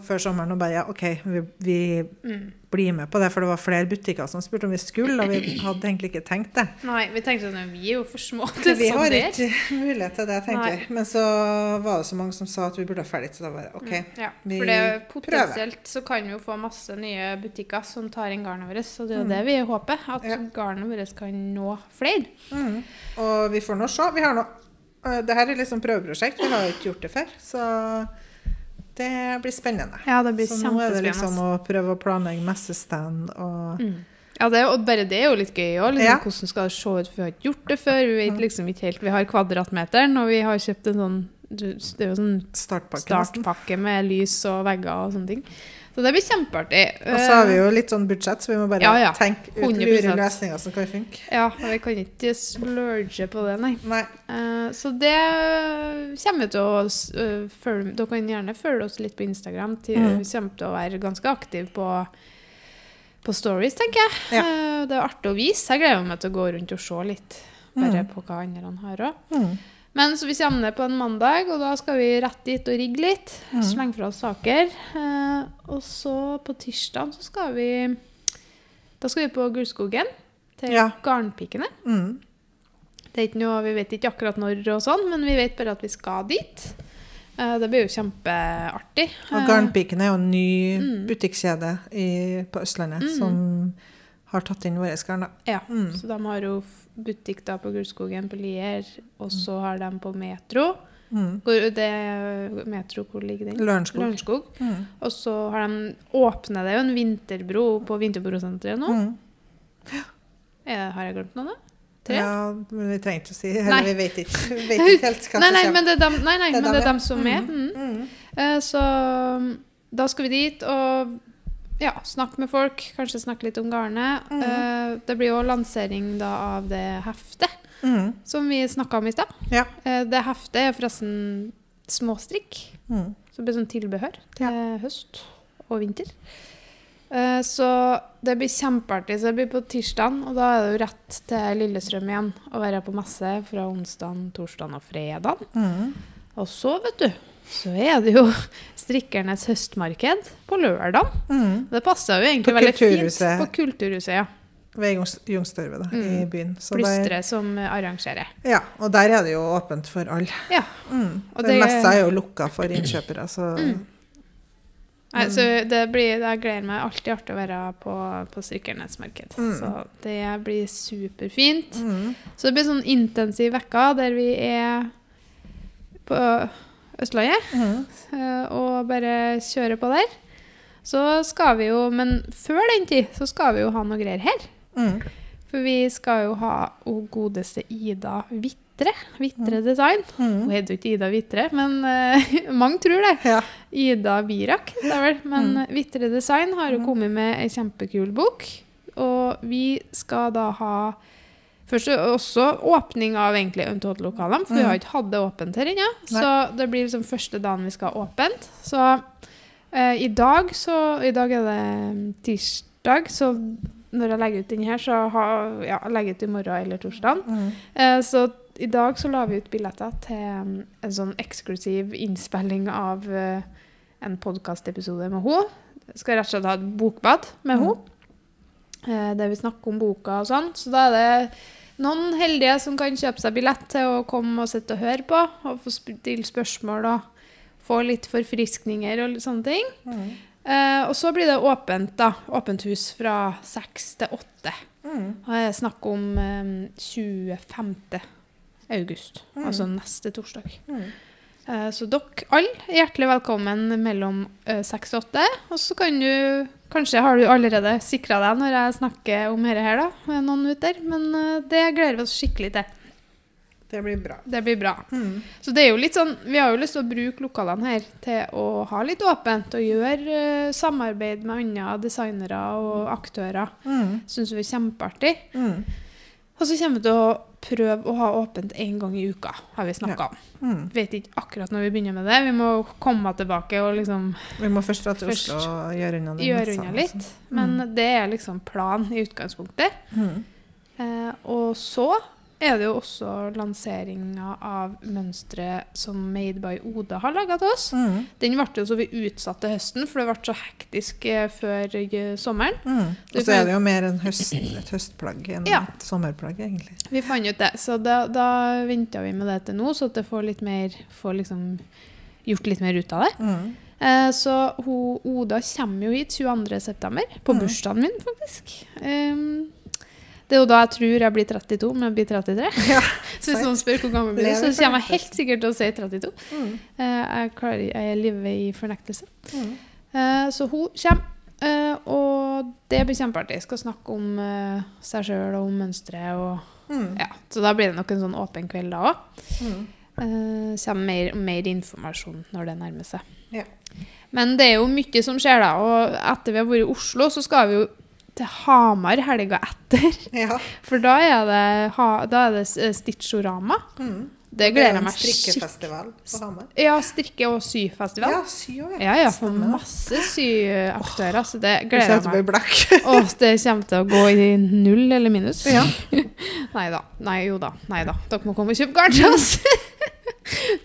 S2: før sommeren og bare ja, OK, vi, vi
S1: Mm.
S2: blir med på det. For det var flere butikker som spurte om vi skulle, og vi hadde egentlig ikke tenkt det.
S1: Nei, vi tenkte sånn vi er jo for små til
S2: Vi
S1: sånn
S2: har ikke mulighet til det, tenker jeg. Men så var det så mange som sa at vi burde ha ferdig, så da bare OK.
S1: Mm, Ja,
S2: vi
S1: for det, potensielt så kan vi jo få masse nye butikker som tar inn garnet vårt. og det er jo
S2: Mm.
S1: det vi håper, at
S2: Ja.
S1: garnet vårt kan nå flere.
S2: Mm. Og vi får nå se. Vi har nå det her er liksom prøveprosjekt. Vi har jo ikke gjort det før. Så det blir spennende.
S1: Ja, det blir
S2: Så nå er det liksom å prøve å planlegge messestand og
S1: Mm. Ja, det, er- og bare det er jo litt gøy òg. Liksom,
S2: Ja.
S1: Hvordan skal det se ut? For vi har ikke gjort det før. Vi vet liksom helt Vi har kvadratmeteren, og vi har kjøpt en sånn Det er jo sånn
S2: startpakke.
S1: startpakke med lys og vegger og sånne ting. Så det blir kjempeartig.
S2: Og så har vi jo litt sånn budsjett, så vi må bare
S1: Ja, ja.
S2: tenke ut lure løsninger som kan funke.
S1: Ja, og vi kan ikke splurge på det, nei.
S2: Nei.
S1: Uh, så det kommer vi til å øh, følge Dere kan gjerne følge oss litt på Instagram. Til,
S2: Mm.
S1: Vi kommer til å være ganske aktive på, på stories, tenker jeg.
S2: Ja.
S1: Uh, det er artig å vise. Jeg gleder meg til å gå rundt og se litt bare
S2: Mm.
S1: på hva andre har òg. Men så vi kommer på en mandag, og da skal vi rett dit og rigge litt.
S2: Mm.
S1: Slenge fra oss saker. Eh, og så på tirsdag så skal vi Da skal vi på Gullskogen til
S2: Ja.
S1: Garnpikene.
S2: Mm.
S1: Det er ikke noe, Vi vet ikke akkurat når, og sånn, men vi vet bare at vi skal dit. Eh, det blir jo kjempeartig.
S2: Og Garnpikene er jo en ny
S1: Mm.
S2: butikkjede i, på Østlandet
S1: Mm.
S2: som har tatt inn våre garn.
S1: Ja.
S2: Mm.
S1: Så de har jo butikk da på Gullskogen på Lier, og så har de på Metro.
S2: Mm.
S1: Hvor det Metro, hvor ligger den?
S2: Lørenskog.
S1: Lørenskog.
S2: Mm.
S1: Og så har de åpnet det jo en vinterbro på Vinterbrosenteret nå.
S2: Mm.
S1: Er, har jeg glemt noe, da? Tre?
S2: Ja, men vi trenger ikke å si Eller
S1: Nei.
S2: vi vet ikke, vi vet [LAUGHS] ikke helt hva
S1: Nei,
S2: som kommer.
S1: men det er dem, nei, nei,
S2: Det er
S1: men
S2: dem,
S1: det er dem som er. Mm.
S2: Mm.
S1: Eh, Så mm, da skal vi dit og ja, snakke med folk, kanskje snakke litt om garnet.
S2: Mm.
S1: Uh, Det blir jo lansering da av det heftet
S2: Mm.
S1: som vi snakka om i stad.
S2: Ja.
S1: Uh, Det heftet er forresten småstrikk,
S2: Mm.
S1: så det blir sånn tilbehør til høst og vinter. Eh, Så det blir kjempeartig. Så det blir på tirsdag, og da er det jo rett til Lillestrøm igjen å være på messe fra onsdag, torsdag og fredag.
S2: Mm.
S1: Og så, vet du, så er det jo [LAUGHS] strikkernes høstmarked på lørdag.
S2: Mm.
S1: Det passer jo egentlig veldig fint på Kulturhuset. ja.
S2: Ved Youngstorget, da, i
S1: Mm.
S2: byen.
S1: Plystre som arrangerer.
S2: ja, og der er det jo åpent for alle.
S1: Ja.
S2: Mm.
S1: Og
S2: Den
S1: det-
S2: meste er jo lukka for innkjøpere, så
S1: Mm. Nei,
S2: Mm.
S1: så det blir, jeg gleder meg alltid artig å være på, på strikkernes marked.
S2: Mm.
S1: Så det blir superfint.
S2: mm.
S1: Så det blir sånn intensiv uke der vi er på Østlandet
S2: Mm.
S1: og bare kjøre på der. Så skal vi jo, men før den tid så skal vi jo ha noe greier her.
S2: Mm.
S1: For vi skal jo ha hun godeste Ida Vitre. Vitre Design. Hun
S2: Mm.
S1: heter jo ikke Ida Vitre, men uh, [LAUGHS] mange tror det.
S2: Ja.
S1: Ida Birak, det er vel. Men
S2: Mm.
S1: Vitre Design har jo kommet med ei kjempekul bok. Og vi skal da ha Først også åpning av egentlig Untold-lokalene, for vi har
S2: Mm.
S1: ikke hatt det åpent her ennå. Så det blir liksom første dagen vi skal ha åpent. Så eh, i dag så I dag er det tirsdag, så når jeg legger ut den her, så ha, ja, jeg legger ut i morgen eller torsdag.
S2: Mm.
S1: Eh, så i dag så la vi ut billetter til um, en sånn eksklusiv innspilling av eh, en podkastepisode med henne. Skal rett og slett ha et bokbad med
S2: Mm.
S1: henne. Eh, der vi snakker om boka og sånn. Så da er det noen heldige som kan kjøpe seg billett til å komme og sitte og høre på. Og få stille spørsmål og få litt forfriskninger og litt sånne ting.
S2: Mm.
S1: Eh, og så blir det åpent, da. Åpent hus fra seks til åtte.
S2: Mm.
S1: Snakker om eh, 25. august,
S2: Mm.
S1: altså neste torsdag.
S2: Mm.
S1: Eh, så dere alle er hjertelig velkommen mellom eh, seks og åtte. Og så kan du Kanskje har du allerede sikra deg når jeg snakker om dette her, da, noen minutter. Men eh, det gleder vi oss skikkelig til.
S2: Det blir bra.
S1: Det blir bra.
S2: Mm.
S1: Så det er jo litt sånn, vi har jo lyst til å bruke lokalene her til å ha litt åpent og gjøre samarbeid med andre designere og aktører.
S2: Mm.
S1: Syns vi er kjempeartig.
S2: Mm.
S1: Og så kommer vi til å prøve å ha åpent én gang i uka, har vi snakka om.
S2: Mm.
S1: Vet ikke akkurat når vi begynner med det. Vi må komme tilbake og liksom
S2: Vi må først dra til Oslo og gjøre unna
S1: gjøre unna
S2: litt.
S1: litt. Men det er liksom planen i utgangspunktet.
S2: Mm.
S1: Eh, og så er det jo også lanseringa av mønsteret som Made by Oda har laga til oss.
S2: Mm.
S1: Den ble jo så vi utsatte høsten, for det ble så hektisk eh, før eh, sommeren.
S2: Mm. Og så er det jo mer en høst, et høstplagg enn
S1: Ja.
S2: et sommerplagg, egentlig.
S1: Vi fant ut det, så da, da venta vi med det til nå, så at det får litt mer Får liksom gjort litt mer ut av det.
S2: Mm.
S1: Eh, så hun, Oda kommer jo hit 22.9., på
S2: Mm.
S1: bursdagen min, faktisk. Ehm, det er jo da jeg tror jeg blir 32, men jeg blir 33. [LAUGHS]
S2: Ja, [LAUGHS]
S1: så hvis noen spør hvor gammel jeg blir, så kommer jeg helt sikkert til å si 32.
S2: Mm.
S1: Uh, jeg, klarer, jeg lever i fornektelse.
S2: Mm.
S1: Uh, så hun kommer, uh, og det blir kjempeartig. Skal snakke om seg sjøl og om mønsteret. Og,
S2: Mm.
S1: ja. Så da blir det nok en sånn åpen kveld da òg.
S2: Mm.
S1: Kommer mer, mer informasjon når det nærmer seg.
S2: Ja.
S1: Men det er jo mye som skjer, da. Og etter vi har vært i Oslo, så skal vi jo til Hamar helga etter.
S2: Ja.
S1: For da er det, da er det eh, Stitchorama.
S2: Mm.
S1: Det gleder jeg meg skikkelig
S2: strikkefestival på Hamar.
S1: Ja, strikke- og syfestival.
S2: Ja, sy også,
S1: Ja, ja, for masse syaktører. Så det gleder jeg
S2: å
S1: meg. Og det kommer til å gå i null eller minus.
S2: Ja. [LAUGHS]
S1: Nei da. Nei, jo da. Nei da. Dere må komme og kjøpe garn til oss. [LAUGHS]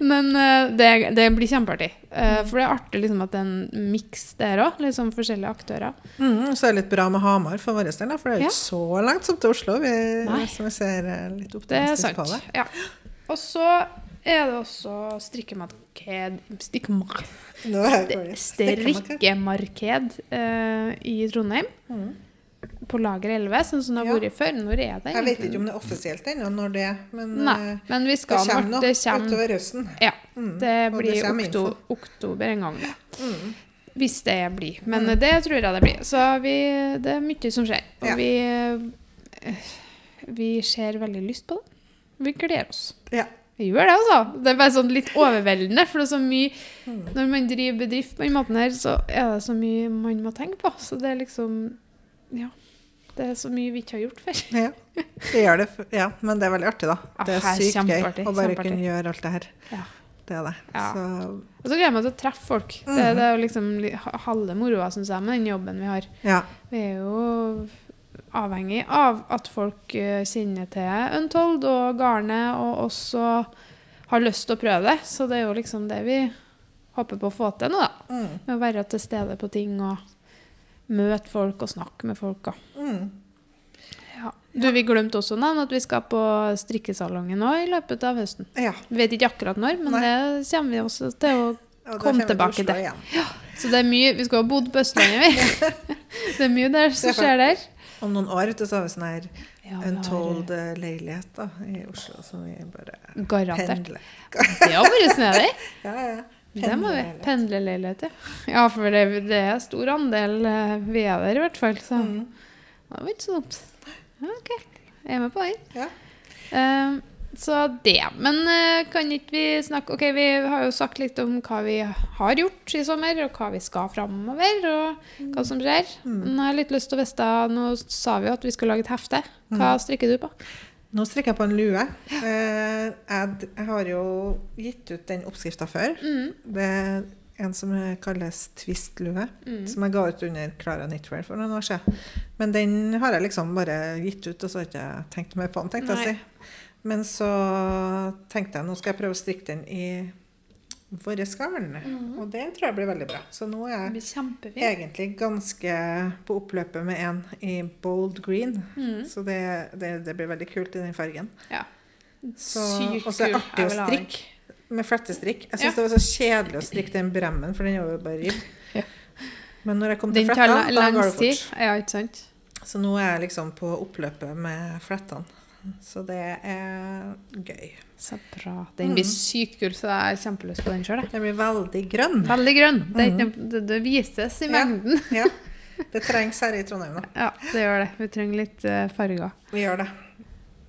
S1: Men uh, det, det blir kjempeartig. Uh, for det er artig liksom, at det er en miks der òg. Liksom forskjellige aktører.
S2: Mm, så er det litt bra med Hamar for vår del, for det er jo
S1: Ja.
S2: ikke så langt som til Oslo. Vi, som vi ser eh, litt optimistisk på det.
S1: Ja. Og så er det også strikkemarked Strikkemarked
S2: det
S1: eh, i Trondheim.
S2: Mm.
S1: på lager 11, sånn som det har vært før. Når er det
S2: Jeg vet ikke om det er offisielt ennå når det men
S1: Nei,
S2: eh,
S1: men vi
S2: det
S1: skal
S2: kommer
S1: Det kommer
S2: utover høsten.
S1: Ja.
S2: Mm,
S1: Det blir
S2: det
S1: okto oktober en gang, det.
S2: Mm.
S1: Hvis det blir. Men det tror jeg det blir. Så vi, det er mye som skjer. Og
S2: Ja.
S1: vi, eh, vi ser veldig lyst på det. Vi gleder oss.
S2: Ja.
S1: Vi gjør det, altså. Det er bare sånn litt overveldende. For det er så mye
S2: Mm.
S1: Når man driver bedrift på den måten her, så er det så mye man må tenke på. Så det er liksom Ja. Det er så mye vi ikke har gjort før.
S2: Ja. Vi gjør det, ja, men det er veldig artig, da.
S1: Ja,
S2: Det er sykt gøy å bare kunne gjøre alt det her.
S1: Ja.
S2: Det er det.
S1: Ja.
S2: Så
S1: Og så gleder jeg meg til å treffe folk. Det,
S2: Mhm.
S1: det er jo liksom li- halve moroa, syns jeg, med den jobben vi har.
S2: ja.
S1: Vi er jo avhengig av at folk eh, kjenner til Untold og Garnet, og også har lyst til å prøve det. Så det er jo liksom det vi håper på å få til nå, da.
S2: Mm.
S1: Med å være til stede på ting og møte folk og snakke med folk.
S2: Mm.
S1: Ja. Du, Vi glemte også navn at vi skal på strikkesalongen nå i løpet av høsten.
S2: ja.
S1: Vi vet ikke akkurat når, men
S2: Nei.
S1: det kommer vi også til å
S2: Og da
S1: Kom
S2: kommer vi
S1: tilbake
S2: Oslo
S1: til.
S2: Ja.
S1: Så det er mye Vi skal ha bodd på Østlandet, vi. [LAUGHS] det er mye der som
S2: er
S1: skjer der.
S2: Om noen år ute så har vi sånn her
S1: Ja, untold har-
S2: eh, leilighet da, i Oslo, som vi bare
S1: Garantert.
S2: pendler.
S1: Det har vært snedig.
S2: Ja, ja.
S1: Det må vi.
S2: Pendlerleilighet.
S1: Ja. Ja, for det, det er stor andel eh, vi er der, i hvert fall. Så
S2: Mm.
S1: det var ikke så dumt. OK. Jeg er med på den.
S2: Ja.
S1: Eh, så det. Men eh, kan ikke vi snakke OK, vi har jo sagt litt om hva vi har gjort i sommer, og hva vi skal framover, og hva som skjer.
S2: Mm.
S1: Men jeg har litt lyst til å vite Nå sa vi jo at vi skulle lage et hefte. Hva strikker du på?
S2: Nå strikker jeg på en lue. Eh, jeg, har jo gitt ut den oppskrifta før.
S1: Mm.
S2: Det er en som kalles Twist-lue,
S1: Mm.
S2: som jeg ga ut under Clara Knitwear for noen år siden. Men den har jeg liksom bare gitt ut, og så har jeg ikke tenkt mer på den, tenkte jeg å si. Men så tenkte jeg nå skal jeg prøve å strikke den i våre garn, og det tror jeg blir veldig bra. Så nå er jeg egentlig ganske på oppløpet med en i bold green.
S1: Mm.
S2: Så det, det, det blir veldig kult i den fargen.
S1: Ja.
S2: Så-
S1: Sykt
S2: og så er det artig å strikke. Med flettestrikk. Jeg syns
S1: Ja.
S2: det var så kjedelig å strikke den bremmen, for den er jo bare ribb.
S1: Ja.
S2: Men når jeg kom til flettene, da går det fort.
S1: Ja, ikke sant?
S2: Så nå er jeg liksom på oppløpet med flettene. Så det er gøy.
S1: Så bra. Den blir sykt kul, så jeg har kjempelyst på den sjøl.
S2: Den blir veldig grønn.
S1: Veldig grønn. Det, er noe- det, det vises i mengden.
S2: Ja. Det trengs her i Trondheim, nå. [LAUGHS]
S1: Ja, det gjør det. Vi trenger litt eh, farger.
S2: Vi gjør det.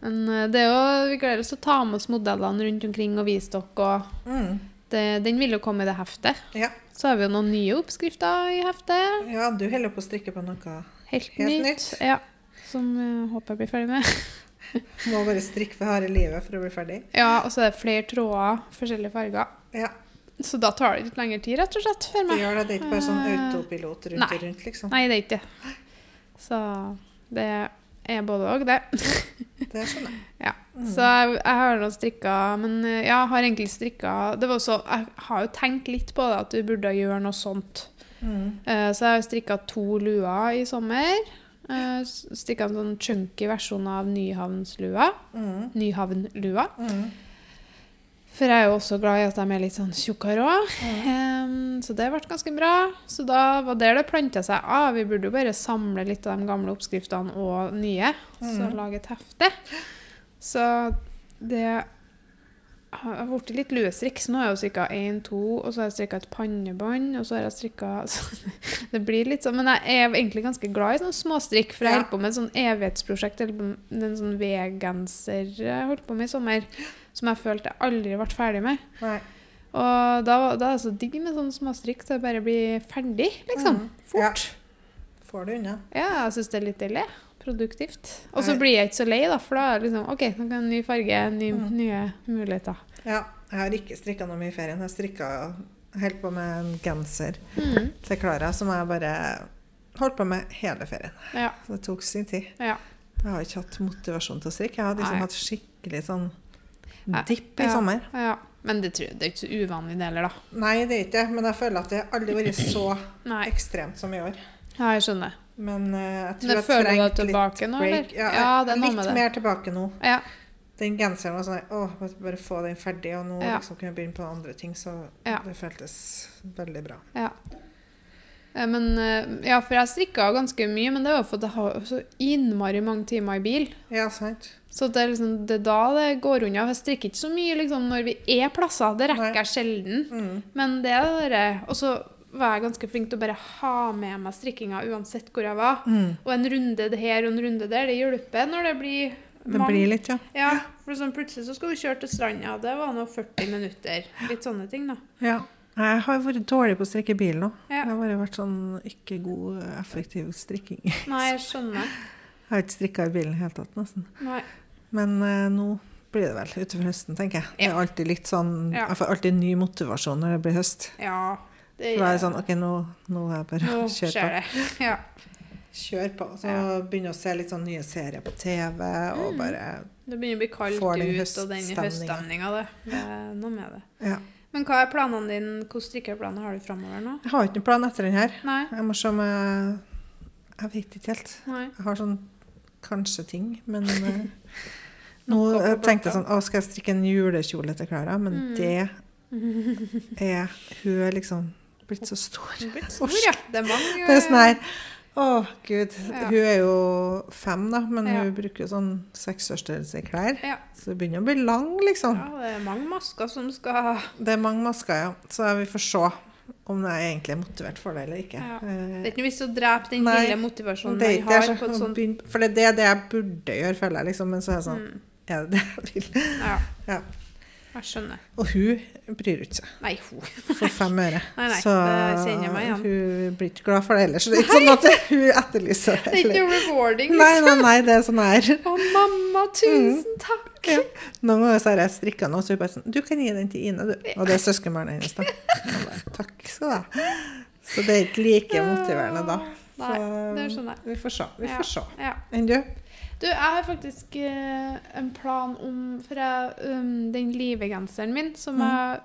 S1: Men eh, det er jo, vi gleder oss til å ta med oss modellene rundt omkring og vise dere. Og
S2: Mm.
S1: det, den vil jo komme i det heftet.
S2: Ja.
S1: Så har vi jo noen nye oppskrifter i heftet.
S2: ja, du holder på å strikke på noe.
S1: Helt,
S2: Helt
S1: nytt.
S2: nytt.
S1: Ja, som jeg håper jeg blir ferdig med. [LAUGHS] [LAUGHS]
S2: Må bare strikke for harde livet for å bli ferdig.
S1: Ja, Og så er det flere tråder, forskjellige farger.
S2: Ja,
S1: Så da tar det litt lengre tid, rett og slett, for
S2: det
S1: meg.
S2: gjør det. Det er ikke bare sånn
S1: Eh,
S2: autopilot rundt
S1: nei.
S2: og rundt, liksom.
S1: Nei, det er ikke det. Så det er både og, det. [LAUGHS]
S2: Det skjønner jeg.
S1: Ja.
S2: Mm.
S1: Så jeg, jeg har nå strikka Men eh, ja, jeg har egentlig strikka Det var også Jeg har jo tenkt litt på det, at du burde gjøre noe sånt.
S2: Mm.
S1: Eh, Så jeg har strikka to luer i sommer. Strikka en sånn chunky versjon av Nyhavnslua.
S2: Mm.
S1: Nyhavnlua.
S2: Mm.
S1: For jeg er jo også glad i at de er litt sånn tjukkere òg. så det ble ganske bra. Så da var det det planta seg av. Vi burde jo bare samle litt av de gamle oppskriftene og nye. Så
S2: Mhm.
S1: lage et hefte. Så det har blitt litt luestrikk. Så nå har jeg jo strikka én, to, og så har jeg strikka et pannebånd. Og så har jeg strikka [LAUGHS] Det blir litt sånn Men jeg er egentlig ganske glad i sånne småstrikk, for jeg
S2: Ja.
S1: holdt på med et sånn evighetsprosjekt. eller En sånn V-genser jeg holdt på med i sommer, som jeg følte jeg aldri ble ferdig med.
S2: Nei.
S1: Og da, da er det så digg med sånne småstrikk til å bare bli ferdig, liksom.
S2: Mm.
S1: Fort.
S2: Får det unna.
S1: Ja, jeg syns det er litt deilig. Produktivt. Og så blir jeg ikke så lei, da, for da er det liksom OK, nå kan ny farge, ny,
S2: Mm.
S1: nye muligheter.
S2: Ja, jeg har ikke strikka noe mye i ferien. Jeg strikka helt på med en genser
S1: Mm.
S2: til Klara som jeg bare holdt på med hele ferien.
S1: Ja.
S2: Så det tok sin tid.
S1: ja.
S2: Jeg har ikke hatt motivasjon til å strikke. Jeg har liksom hatt skikkelig sånn dipp i
S1: Ja.
S2: sommer.
S1: ja. Men det, tror jeg, det er ikke så uvanlig, det heller, da.
S2: Nei, det er ikke det, men jeg føler at det har aldri vært så ekstremt som i år.
S1: Ja, jeg skjønner.
S2: Men uh, jeg tror jeg
S1: føler du
S2: trengte litt
S1: nå,
S2: break. Ja,
S1: Ja, det noe
S2: litt
S1: med det.
S2: mer tilbake nå.
S1: Ja.
S2: Den genseren var sånn Å, bare få den ferdig, og nå
S1: Ja.
S2: liksom kunne jeg begynne på andre ting. Så det føltes veldig bra.
S1: ja. Eh, Men eh, ja, for jeg strikka ganske mye, men det var fordi jeg har så innmari mange timer i bil.
S2: Ja, sant.
S1: Så det er, liksom, det er da det går unna. Jeg strikker ikke så mye liksom, når vi er plasser. Det rekker jeg sjelden.
S2: Mm.
S1: Men det er det Og så var jeg ganske flink til å bare ha med meg strikkinga uansett hvor jeg var.
S2: Mm.
S1: Og en runde her og en runde der, det hjelper når det blir
S2: Det
S1: mange-
S2: blir litt, ja.
S1: Ja, for sånn plutselig så skal du kjøre til stranda. Det var nå 40 minutter. Litt sånne ting, da.
S2: ja. Jeg har vært dårlig på å strikke bil nå.
S1: Ja.
S2: Jeg har bare vært sånn ikke god, effektiv strikking. [LAUGHS]
S1: Nei, jeg skjønner.
S2: Jeg har ikke strikka i bilen i det hele tatt, nesten.
S1: Nei.
S2: Men eh, nå blir det vel utover høsten, tenker jeg. Det er alltid litt sånn
S1: Ja.
S2: Jeg får alltid ny motivasjon når det blir høst.
S1: Ja. Det,
S2: så da er det sånn OK, nå, nå er jeg bare
S1: Nå [LAUGHS]
S2: kjør
S1: skjer
S2: på.
S1: det. [LAUGHS] Ja.
S2: Kjør på. Så
S1: Ja.
S2: begynner å se litt sånn nye serier på TV, og
S1: Mm.
S2: bare
S1: Det begynner å bli kaldt ut, og den
S2: høststemninga.
S1: det. Det er noe med det.
S2: Ja.
S1: Men hva er planene dine? Hvilke strikkeplaner har du framover nå?
S2: Jeg har ikke noen plan etter den her.
S1: Nei?
S2: Jeg må se om jeg Jeg vet ikke helt.
S1: Nei.
S2: Jeg har sånn kanskje ting, men [LAUGHS] eh, nå jeg tenkte jeg sånn Å, skal jeg strikke en julekjole til Klara? Men
S1: Mm.
S2: det er Hun er liksom blitt så stor.
S1: Blitt stor, ja. Det er mange
S2: Det er sånn her Å, gud.
S1: Ja.
S2: Hun er jo fem, da, men
S1: Ja.
S2: hun bruker jo sånn seksårsstørrelse i klær. Så det begynner å bli lang, liksom.
S1: ja, det er mange masker som skal
S2: Det er mange masker, ja. Så vi får se om jeg egentlig er motivert for det eller ikke.
S1: Ja. Det
S2: Eh,
S1: er ikke noe vits å drepe den
S2: Nei,
S1: lille motivasjonen
S2: det
S1: man har
S2: det,
S1: sånt
S2: For det er det, det jeg burde gjøre, føler jeg, liksom. Men så er det sånn
S1: mm.
S2: Er det det jeg vil?
S1: Ja.
S2: Ja.
S1: Jeg skjønner.
S2: Og hun bryr ikke seg
S1: Nei, hun.
S2: for fem øre.
S1: Nei, nei,
S2: så
S1: det meg ja.
S2: hun blir ikke glad for det. Så det er ikke sånn at hun etterlyser
S1: Det er ikke noe rewarding. Liksom.
S2: nei, nei, det er sånn her.
S1: Å, mamma, tusen takk!
S2: Ja. Noen ganger så har jeg strikka noe, så hun bare sånn Du kan gi den til Ine, du. Og det er søskenbarnet hennes, da. Bare, Takk skal du ha. Så det er ikke like motiverende da.
S1: Nei,
S2: Så
S1: det skjønner jeg.
S2: vi får se. Vi får se.
S1: Ja.
S2: Enn du?
S1: Du, jeg har faktisk eh, en plan om For jeg, um, den livegenseren min, som
S2: Mm.
S1: jeg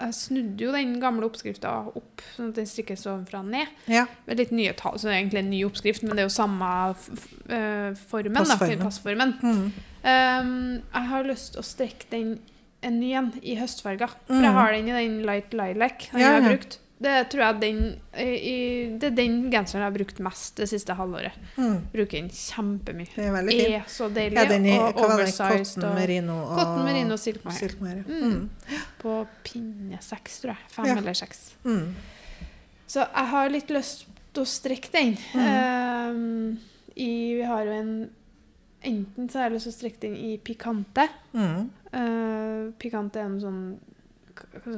S1: Jeg snudde jo den gamle oppskrifta opp, sånn at den strikkes ovenfra og ned.
S2: Ja.
S1: Med litt nye tall, så det er egentlig en ny oppskrift, men det er jo samme eh, formen.
S2: Passformen.
S1: Da, passformen.
S2: Mm.
S1: Um, jeg har lyst til å strekke den en ny en i høstfarger. For
S2: Mm.
S1: jeg har den i den light lilac den
S2: Ja,
S1: jeg har brukt. Det tror jeg den, i, det er den genseren jeg har brukt mest det siste halvåret.
S2: Mm.
S1: Bruker den kjempemye.
S2: Det er veldig fin.
S1: Er så deilig.
S2: Ja, den i
S1: og oversized.
S2: Cotton merino og
S1: Cotton merino og silkmeier.
S2: silk ja.
S1: Mm.
S2: Mm.
S1: På pinne seks, tror jeg. Fem
S2: Ja.
S1: eller seks.
S2: Mm.
S1: Så jeg har litt lyst til å strekke den. Um, i, vi har jo en Enten så har jeg lyst til å strekke den i pikante. Uh, pikante er en sånn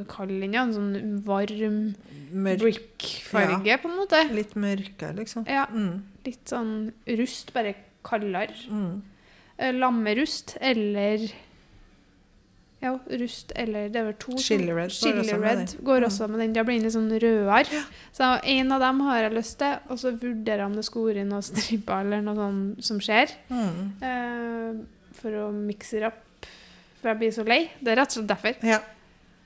S1: kalle den, ja, en sånn varm
S2: Mørk,
S1: brick-farge, på en måte.
S2: litt mørkere, liksom.
S1: Ja,
S2: Mm.
S1: litt sånn rust, bare kaldere.
S2: Mm.
S1: Eh, Lammerust eller Ja, rust eller Det er vel to
S2: Chili red går
S1: Chili
S2: også med
S1: red
S2: den.
S1: går også med den. Da blir den litt sånn rødere. Så en av dem har jeg lyst til, og så vurderer jeg om det skal være noen striper eller noe sånt som skjer.
S2: Mm.
S1: Eh, for å mikse det opp. For jeg blir så lei. Det er rett og slett derfor.
S2: Ja,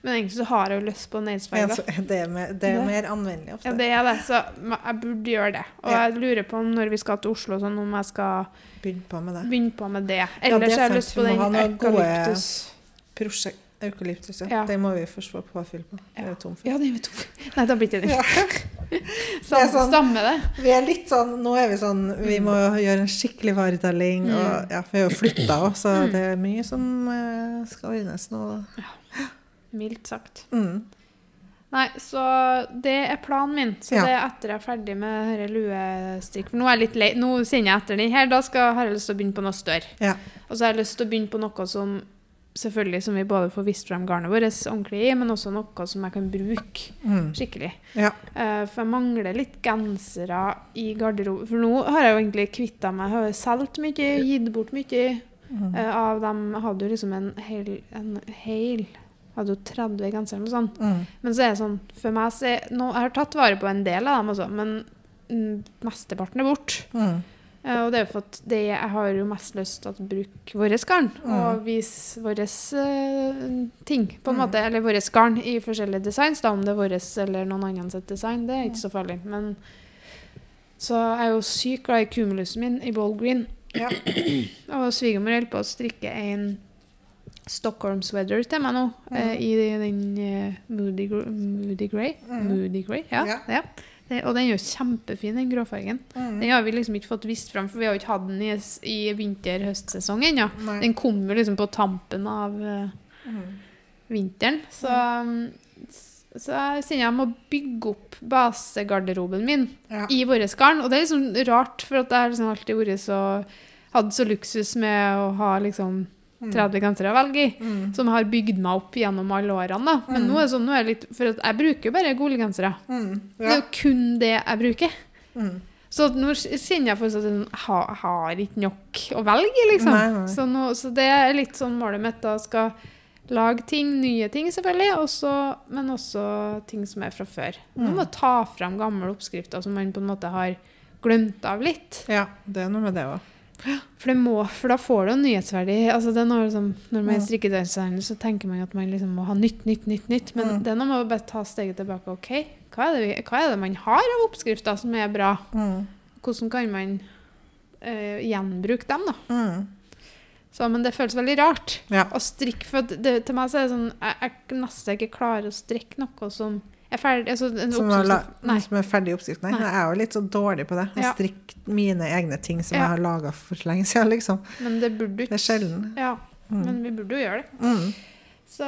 S1: Men egentlig så har jeg jo lyst på
S2: ja,
S1: nailsfarger.
S2: det er, mer, det er mer anvendelig ofte.
S1: Ja, det er det, så jeg burde gjøre det. Og
S2: Ja.
S1: jeg lurer på om når vi skal til Oslo, sånn, om jeg skal
S2: begynne på med det.
S1: begynne på med det.
S2: Ja,
S1: Ellers
S2: det er
S1: har jeg lyst på den eukalyptus.
S2: Prosjekt eukalyptus, ja.
S1: Ja.
S2: Den må vi først få påfyll på. Det er tom for.
S1: Ja, den er tom. Nei, da blir ikke den.
S2: Ja. [LAUGHS] Det er sånn-
S1: Stammer det?
S2: Vi er litt sånn, Nå er vi sånn Vi må gjøre en skikkelig varetelling.
S1: Mm.
S2: Og, ja, vi har jo flytta òg, så
S1: Mm.
S2: det er mye som eh, skal ordnes nå.
S1: Mildt sagt.
S2: Mm.
S1: Nei, så det er planen min. Så
S2: Ja.
S1: det er etter jeg er ferdig med denne luestrikk. Nå er jeg litt lei. Nå kjenner jeg etter den her. Da skal, har jeg lyst til å begynne på noe større.
S2: Ja.
S1: Og så har jeg lyst til å begynne på noe som selvfølgelig som vi både får vist frem garnet vårt ordentlig i, men også noe som jeg kan bruke
S2: Mm.
S1: skikkelig.
S2: Ja.
S1: Uh, for jeg mangler litt gensere i garderoben. For nå har jeg jo egentlig kvitta meg. Jeg har solgt mye, gitt bort mye.
S2: Mm.
S1: uh, av dem jeg hadde jo liksom en hel, en hel Hadde jo 30 gensere eller sånt.
S2: Mm.
S1: Men så er det sånn, for meg så er, nå, Jeg har tatt vare på en del av dem også, men mm, mesteparten er borte.
S2: Mm.
S1: Uh, og det er jo for at det, jeg har jo mest lyst til å bruke våre garn
S2: Mm.
S1: og vise våre ting, på en
S2: Mm.
S1: måte. Eller våre garn i forskjellige designs. Da, om det er våres eller noen annens design, det er ikke så farlig. Men så jeg er jo sykt glad i cumulusen min i Bold Green.
S2: Ja.
S1: Og svigermor holder på å strikke en Stockholm sweater til meg nå,
S2: mm.
S1: eh, i den eh, Moody, Moody Grey.
S2: Mm.
S1: Moody Grey, ja.
S2: Ja.
S1: ja. Det, og den er jo kjempefin, den gråfargen.
S2: Mm.
S1: Den har vi liksom ikke fått vist fram, for vi har jo ikke hatt den i, i vinter-høstsesong ennå.
S2: Ja.
S1: Den kommer liksom på tampen av
S2: Mm.
S1: vinteren. Så, um, s- så jeg kjenner jeg må bygge opp basegarderoben min i våre garn. Og det er liksom rart, for at jeg har liksom alltid vært så Hatt så luksus med å ha liksom 30 gensere å velge i.
S2: Mm.
S1: Som har bygd meg opp gjennom alle årene. da. Men
S2: Mm.
S1: nå er det sånn, nå er det litt For jeg bruker jo bare Gole-gensere.
S2: Mm.
S1: Det er jo kun det jeg bruker.
S2: Mm.
S1: Så nå kjenner jeg fortsatt at jeg har, jeg har ikke nok å velge liksom.
S2: Nei, nei.
S1: Så, nå, så det er litt sånn målet mitt. da, Skal lage ting, nye ting selvfølgelig, også, men også ting som er fra før. Nå
S2: Mm.
S1: må jeg ta fram gamle oppskrifter som man på en måte har glemt av litt.
S2: ja, det er noe med det òg.
S1: For, det må, for da får det jo nyhetsverdi. Altså, det er noe som, når man er strikkedesigner, så tenker man at man liksom må ha nytt, nytt, nytt. nytt. Men
S2: Mm.
S1: det er noe med å bare ta steget tilbake. ok, hva er, det, hva er det man har av oppskrifter som er bra?
S2: Mm.
S1: Hvordan kan man uh, gjenbruke dem, da?
S2: Mm.
S1: Så, men det føles veldig rart
S2: Ja.
S1: å strikke. For det, til meg så er det sånn Jeg, jeg nesten ikke klarer å strikke noe som er ferdig altså, en
S2: Som, er la, som er ferdig oppskrift. Nei,
S1: Nei.
S2: jeg er jo litt så dårlig på det. Å
S1: Ja.
S2: strikke mine egne ting som
S1: Ja.
S2: jeg har laga for så lenge siden, liksom.
S1: Men det burde
S2: Det er sjelden.
S1: Ja,
S2: Mm.
S1: men vi burde jo gjøre det.
S2: Mm.
S1: Så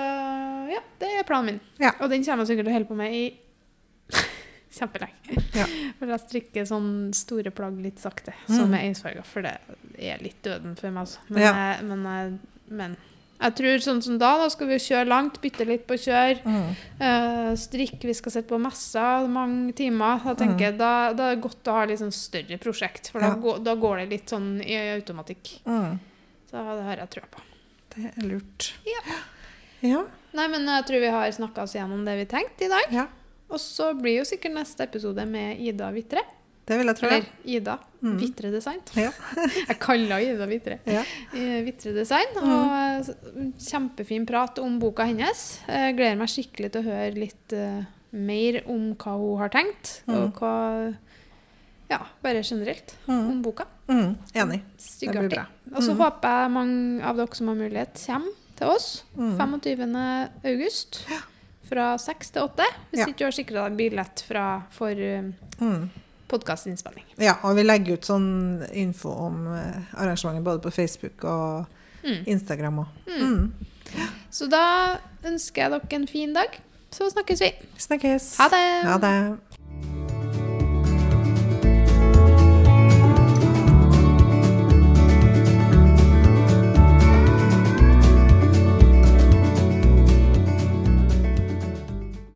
S1: ja, det er planen min.
S2: Ja.
S1: Og den kommer jeg sikkert til å holde på med i [LAUGHS] kjempelenge.
S2: Ja.
S1: For jeg strikker sånn store plagg litt sakte,
S2: Mm.
S1: som er ensfarga. For det er litt døden for meg, altså. Men,
S2: Ja.
S1: jeg, men, jeg, men jeg tror sånn som da, da skal vi kjøre langt, bytte litt på kjør.
S2: Mm.
S1: Uh, strikk, vi skal sitte på messa mange timer. Da tenker jeg, da, da er det godt å ha litt sånn større prosjekt, for da,
S2: Ja.
S1: går, da går det litt sånn i automatikk.
S2: Mm.
S1: Så det har jeg trua på.
S2: Det er lurt.
S1: Ja.
S2: Ja.
S1: Nei, men jeg tror vi har snakka oss gjennom det vi tenkte i dag.
S2: ja.
S1: Og så blir jo sikkert neste episode med Ida Vitre.
S2: Det vil jeg tro.
S1: Eller Ida
S2: Mm.
S1: Vitre Design. [LAUGHS]
S2: Ja. [LAUGHS]
S1: Jeg kaller Ida Vitre.
S2: Ja.
S1: Eh, Vitre Design. Og eh, kjempefin prat om boka hennes. Jeg gleder meg skikkelig til å høre litt uh, mer om hva hun har tenkt, og
S2: Mm.
S1: hva Ja, bare generelt
S2: Mm.
S1: om boka.
S2: Mm. Enig. Det blir
S1: Styggartig.
S2: bra.
S1: Og så
S2: Mm.
S1: håper jeg mange av dere som har mulighet, kommer til oss
S2: Mm.
S1: 25. august. Fra seks til åtte. Hvis
S2: Ja.
S1: ikke du har sikra deg billett fra, for uh,
S2: Mm.
S1: Podkastinnspilling.
S2: Ja, og vi legger ut sånn info om eh, arrangementet både på Facebook og
S1: Mm.
S2: Instagram òg.
S1: Mm.
S2: Mm.
S1: Så da ønsker jeg dere en fin dag. Så snakkes vi.
S2: Snakkes.
S1: Ha det!
S2: Ha det.